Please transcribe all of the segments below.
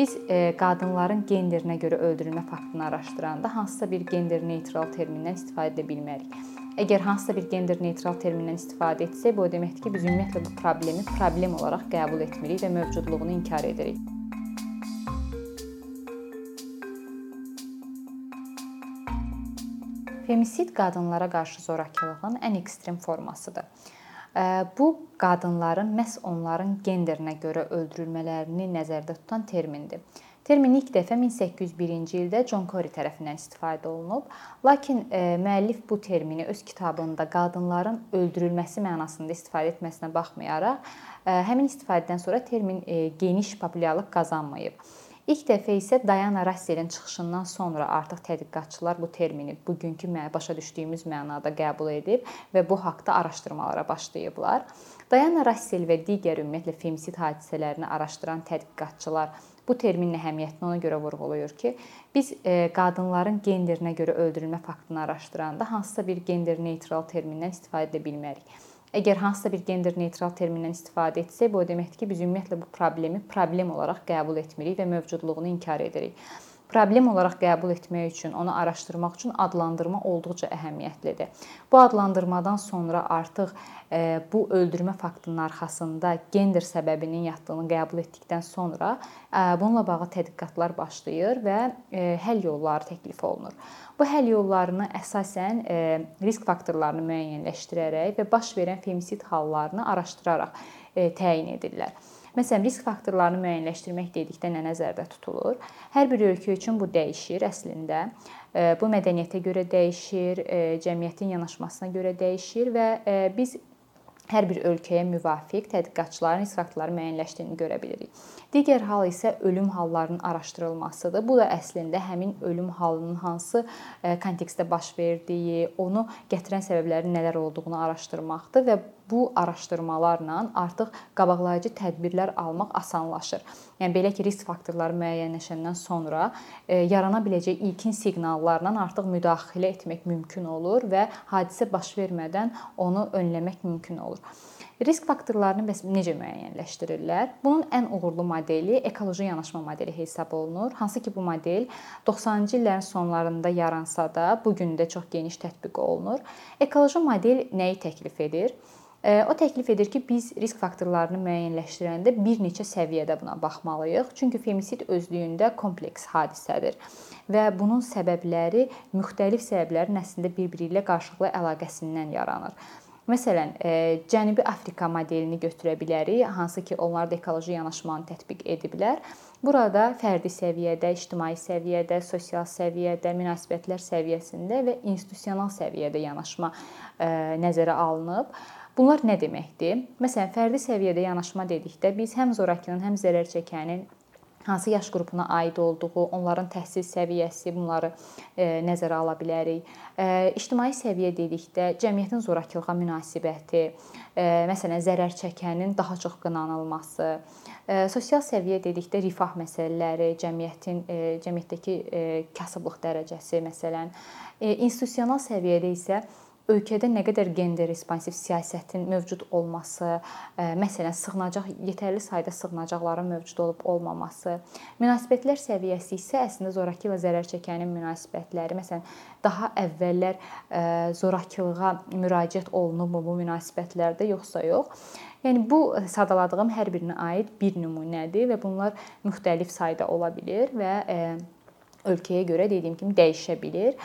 Biz e, qadınların genderinə görə öldürülmə faktını araşdıranda hansısa bir gender neytral termindən istifadə edə bilmərik. Əgər hansısa bir gender neytral termindən istifadə etsək, bu o deməkdir ki, biz ümumiyyətlə bu problemi problem olaraq qəbul etmirik və mövcudluğunu inkar edirik. Femisid qadınlara qarşı zorakılığın ən ekstrem formasıdır. Bu qadınların məhz onların genderinə görə öldürülmələrini nəzərdə tutan termindir. Termin ilk dəfə 1801-ci ildə John Corey tərəfindən istifadə olunub, lakin müəllif bu termini öz kitabında qadınların öldürülməsi mənasında istifadə etməsinə baxmayaraq, həmin istifadədən sonra termin geniş populyarlıq qazanmayıb. İlk dəfə isə Diana Russellin çıxışından sonra artıq tədqiqatçılar bu termini bugünkü başa düşdüyümüz mənada qəbul edib və bu haqqda araşdırmalara başlayıblar. Diana Russell və digər ümumiyyətlə femsid hadisələrini araşdıran tədqiqatçılar bu terminin əhəmiyyətini ona görə vurğulayır ki, biz e, qadınların genderinə görə öldürülmə faktını araşdıranda hansısa bir gender neytral termindən istifadə edə bilmərik. Əgər hansısa bir gender neytral termindən istifadə etsək, bu o deməkdir ki, biz ümumiyyətlə bu problemi problem olaraq qəbul etmirik və mövcudluğunu inkar edirik problem olaraq qəbul etmək üçün, onu araşdırmaq üçün adlandırma olduqca əhəmiyyətlidir. Bu adlandırmadan sonra artıq e, bu öldürmə faktının arxasında gender səbəbinin yatdığını qəbul etdikdən sonra e, bununla bağlı tədqiqatlar başlayır və e, həll yolları təklif olunur. Bu həll yollarını əsasən risk faktorlarını müəyyənləşdirərək və baş verən femisid hallarını araşdıraraq təyin edirlər. Məsələn, risk faktorlarını müəyyənləşdirmək dedikdə nə nəzərdə tutulur? Hər bir ölkə üçün bu dəyişir əslində. E, bu mədəniyyətə görə dəyişir, e, cəmiyyətin yanaşmasına görə dəyişir və e, biz hər bir ölkəyə müvafiq tədqiqatçıların risk faktorları müəyyənləşdiyini görə bilirik. Digər hal isə ölüm hallarının araşdırılmasıdır. Bu da əslində həmin ölüm halının hansı kontekstdə baş verdiyi, onu gətirən səbəblərin nələr olduğunu araşdırmaqdır və bu araşdırmalarla artıq qabaqlayıcı tədbirlər almaq asanlaşır. Yəni belə ki, risk faktorları müəyyənləşəndən sonra e, yarana biləcək ilkin siqnallarla artıq müdaxilə etmək mümkün olur və hadisə baş vermədən onu önləmək mümkün olur. Risk faktorlarını bəs necə müəyyənləşdirirlər? Bunun ən uğurlu modeli ekoloji yanaşma modeli hesab olunur. Hansı ki bu model 90-cı illərin sonlarında yaransa da, bu gün də çox geniş tətbiq olunur. Ekoloji model nəyi təklif edir? O təklif edir ki, biz risk faktorlarını müəyyənləşdirəndə bir neçə səviyyədə buna baxmalıyıq. Çünki femisid özlüyündə kompleks hadisədir və bunun səbəbləri müxtəlif səbəblərin əslində bir-biri ilə qarşılıqlı əlaqəsindən yaranır. Məsələn, e, Cənubi Afrika modelini götürə bilərik, hansı ki, onlar da ekoloji yanaşmanı tətbiq ediblər. Burada fərdi səviyyədə, ictimai səviyyədə, sosial səviyyədə, münasibətlər səviyyəsində və institusional səviyyədə yanaşma e, nəzərə alınıb. Bunlar nə deməkdir? Məsələn, fərdi səviyyədə yanaşma dedikdə biz həm zorakının, həm zərər çəkənin hansı yaş qrupuna aid olduğu, onların təhsil səviyyəsi, bunları e, nəzərə ala bilərik. E, ictimai səviyyə dedikdə cəmiyyətin zorakılığa münasibəti, e, məsələn, zərər çəkənin daha çox qınanılması, sosial səviyyə dedikdə rifah məsələləri, cəmiyyətin cəmiyyətdəki kasıblıq dərəcəsi, məsələn, institusional səviyyədə isə ölkədə nə qədər gender responsiv siyasətin mövcud olması, e, məsələn, sığınacaq yetərli sayda sığınacaqların mövcud olub olmaması, münasibətlər səviyyəsi isə əslində zorakı ilə zərər çəkənin münasibətləri, məsələn, daha əvvəllər e, zorakılığa müraciət olunubmu bu münasibətlərdə yoxsa yox. Yəni bu sadaladığım hər birinə aid bir nümunədir və bunlar müxtəlif sayda ola bilər və e, ölkəyə görə dediyim kimi dəyişə bilər.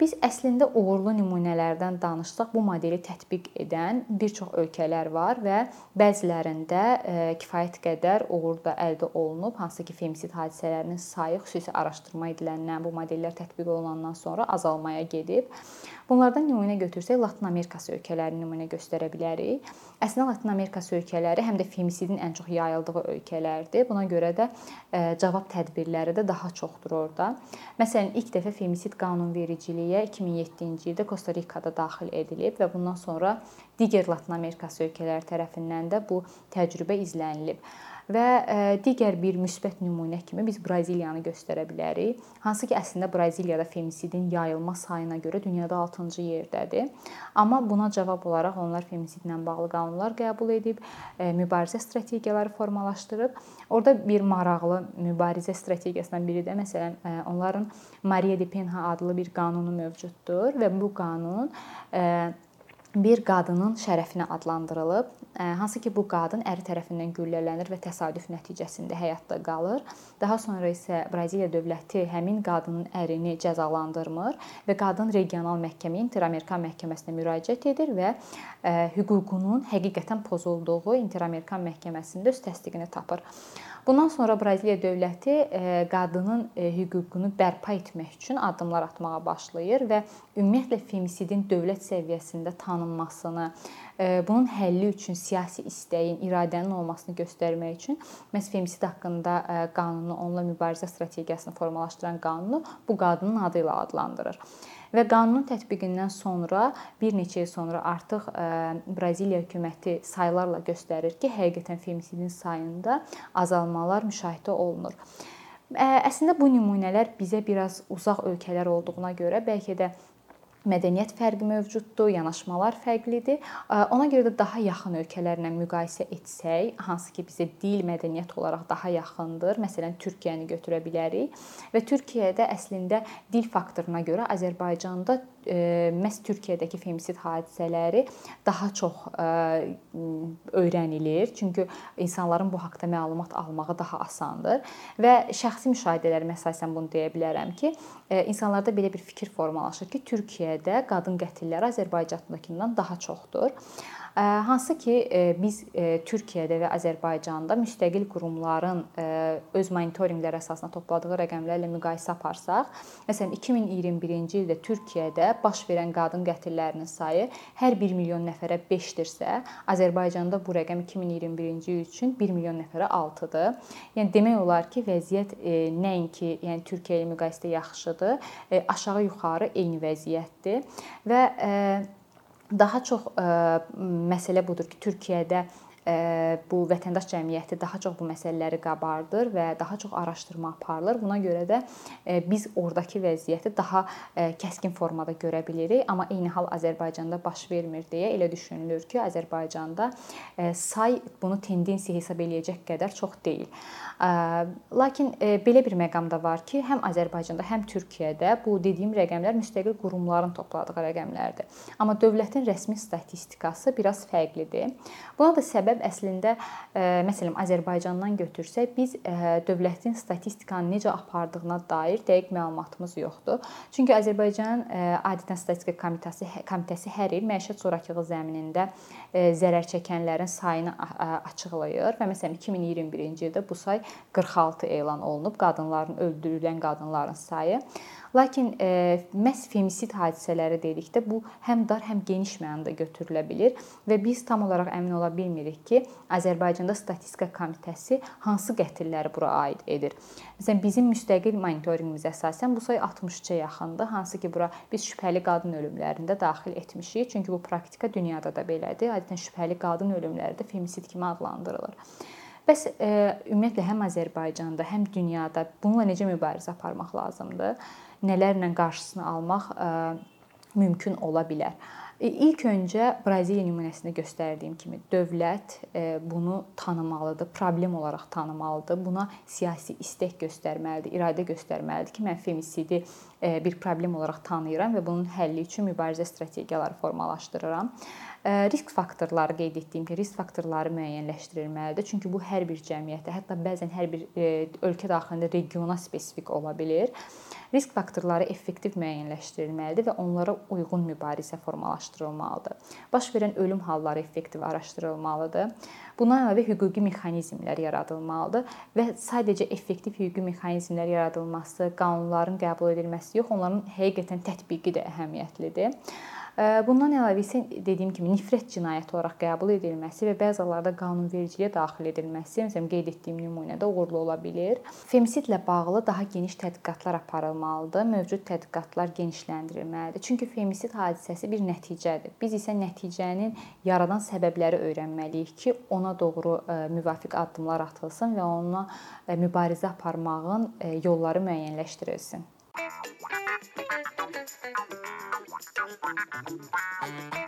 Biz əslində uğurlu nümunələrdən danışsaq, bu modeli tətbiq edən bir çox ölkələr var və bəzilərində kifayət qədər uğur da əldə olunub, hansı ki, femsid hadisələrinin sayı xüsusi araşdırma ediləndən, bu modellər tətbiq olunandan sonra azalmaya gedib. Bunlardan nümunə götürsək, Latın Amerikası ölkələrini nümunə göstərə bilərik. Əslində Latın Amerikası ölkələri həm də femisidin ən çox yayıldığı ölkələrdir. Buna görə də cavab tədbirləri də daha çoxdur orada. Məsələn, ilk dəfə femisid qanunvericiliyə 2007-ci ildə Kosta-Rikada daxil edilib və bundan sonra digər Latın Amerikası ölkələri tərəfindən də bu təcrübə izlənilib. Və digər bir müsbət nümunə kimi biz Braziliyanı göstərə bilərik. Hansı ki, əslində Braziliyada femisidin yayılma sayına görə dünyada 6-cı yerdədir. Amma buna cavab olaraq onlar femisidlə bağlı qanunlar qəbul edib, mübarizə strategiyaları formalaşdırıb. Orda bir maraqlı mübarizə strategiyasından biri də məsələn onların Maria de Penha adlı bir qanunu mövcuddur və bu qanun bir qadının şərəfinə adlandırılıb. Hansı ki, bu qadın əri tərəfindən güllələnir və təsadüf nəticəsində həyatda qalır. Daha sonra isə Braziliya dövləti həmin qadının ərini cəzalandırmır və qadın regional məhkəməyə, Interamerikan məhkəməsinə müraciət edir və hüququnun həqiqətən pozulduğu Interamerikan məhkəməsində öz təsdiqini tapır. Bundan sonra Braziliya dövləti e, qadının e, hüququnu bərpa etmək üçün addımlar atmağa başlayır və ümumiyyətlə femisidin dövlət səviyyəsində tanınmasını, bunun həlli üçün siyasi istəyin, iradənin olmasını göstərmək üçün məhz femisid haqqında qanunu, onunla mübarizə strategiyasını formalaşdıran qanunu bu qadının adı ilə adlandırır. Və qanunun tətbiqindən sonra bir neçə il sonra artıq Braziliya hökuməti saylarla göstərir ki, həqiqətən femisidin sayında azalmalar müşahidə olunur. Əslində bu nümunələr bizə biraz uzaq ölkələr olduğuna görə bəlkə də mədəniyyət fərqi mövcuddur, yanaşmalar fərqlidir. Ona görə də daha yaxın ölkələrlə müqayisə etsək, hansı ki bizə dil, mədəniyyət olaraq daha yaxındır. Məsələn, Türkiyəni götürə bilərik və Türkiyədə əslində dil faktoruna görə Azərbaycanda məhz Türkiyədəki femisid hadisələri daha çox öyrənilir. Çünki insanların bu haqqda məlumat almağı daha asandır və şəxsi müşahidələrimə əsasən bunu deyə bilərəm ki, insanlarda belə bir fikir formalaşır ki, Türkiyədə qadın qətilləri Azərbaycandakından daha çoxdur. Hansı ki biz Türkiyədə və Azərbaycanda müstəqil qurumların öz monitorinqlər əsasına topladığı rəqəmlərlə müqayisə aparsaq, məsələn 2021-ci ildə Türkiyədə baş verən qadın qətillərinin sayı hər 1 milyon nəfərə 5-dirsə, Azərbaycanda bu rəqəm 2021-ci il üçün 1 milyon nəfərə 6-dır. Yəni demək olar ki, vəziyyət nəinki yəni Türkiyə ilə müqayisədə yaxşıdır, aşağı-yuxarı eyni vəziyyətdir və Daha çox məsələ budur ki, Türkiyədə bu vətəndaş cəmiyyəti daha çox bu məsələləri qabardır və daha çox araşdırma aparılır. Buna görə də biz ordakı vəziyyəti daha kəskin formada görə bilirik, amma eyni hal Azərbaycanda baş vermir deyə elə düşünülür ki, Azərbaycanda say bunu tendensiya hesab eləyəcək qədər çox deyil. Lakin belə bir məqam da var ki, həm Azərbaycanda, həm Türkiyədə bu dediyim rəqəmlər müstəqil qurumların topladığı rəqəmlərdir. Amma dövlətin rəsmi statistikası biraz fərqlidir. Buna da səbəb əslində məsələn Azərbaycandan götürsək, biz dövlətin statistikanı necə apardığına dair dəqiq məlumatımız yoxdur. Çünki Azərbaycanın adətən statistika komitəsi komitəsi hər il məişət zorakılığı zəminində zərər çəkənlərin sayını açıqlayır və məsələn 2021-ci ildə bu say 46 elan olunub qadınların öldürülən qadınların sayı. Lakin e, məhz femisid hadisələri dedikdə bu həm dar, həm geniş mənada götürülə bilər və biz tam olaraq əmin ola bilmirik ki, Azərbaycanda statistika komitəsi hansı qətilləri bura aid edir. Məsələn, bizim müstəqil monitorinqimizə əsasən bu say 60-a yaxındır, hansı ki, bura biz şübhəli qadın ölümlərində daxil etmişik. Çünki bu praktika dünyada da belədir. Adətən şübhəli qadın ölümləri də femisid kimi adlandırılır. Bəs e, ümumiyyətlə həm Azərbaycanda, həm dünyada bununla necə mübarizə aparmaq lazımdır? Nələrlə qarşısını almaq e, mümkün ola bilər? E, ilk öncə Braziliya nümunəsində göstərdiyim kimi dövlət e, bunu tanımalıdır, problem olaraq tanımalıdır. Buna siyasi istək göstərməlidir, iradə göstərməlidir ki, mən femisidi bir problem olaraq tanıyıram və bunun həlli üçün mübarizə strategiyaları formalaşdırıram. Risk faktorları qeyd etdiyim ki, risk faktorları müəyyənləşdirilməlidir. Çünki bu hər bir cəmiyyətə, hətta bəzən hər bir ölkə daxilində regiona spesifik ola bilər. Risk faktorları effektiv müəyyənləşdirilməlidir və onlara uyğun mübarizə formalaşdırılmalıdır. Baş verən ölüm halları effektiv araşdırılmalıdır. Buna əlavə hüquqi mexanizmlər yaradılmalıdır və sadəcə effektiv hüquqi mexanizmlər yaradılması, qanunların qəbul edilməsi yox, onların həqiqətən tətbiqi də əhəmiyyətlidir. Bundan əlavə isə dediyim kimi nifrət cinayəti olaraq qəbul edilməsi və bəzi hallarda qanunvericiliyə daxil edilməsi, məsələn qeyd etdiyim nümunədə uğurlu ola bilər. Femisidlə bağlı daha geniş tədqiqatlar aparılmalıdır. Mövcud tədqiqatlar genişləndirilməlidir. Çünki femisid hadisəsi bir nəticədir. Biz isə nəticənin yaradan səbəbləri öyrənməliyik ki, ona doğru müvafiq addımlar atılsın və onunla mübarizə aparmağın yolları müəyyənləşdirilsin. Bye.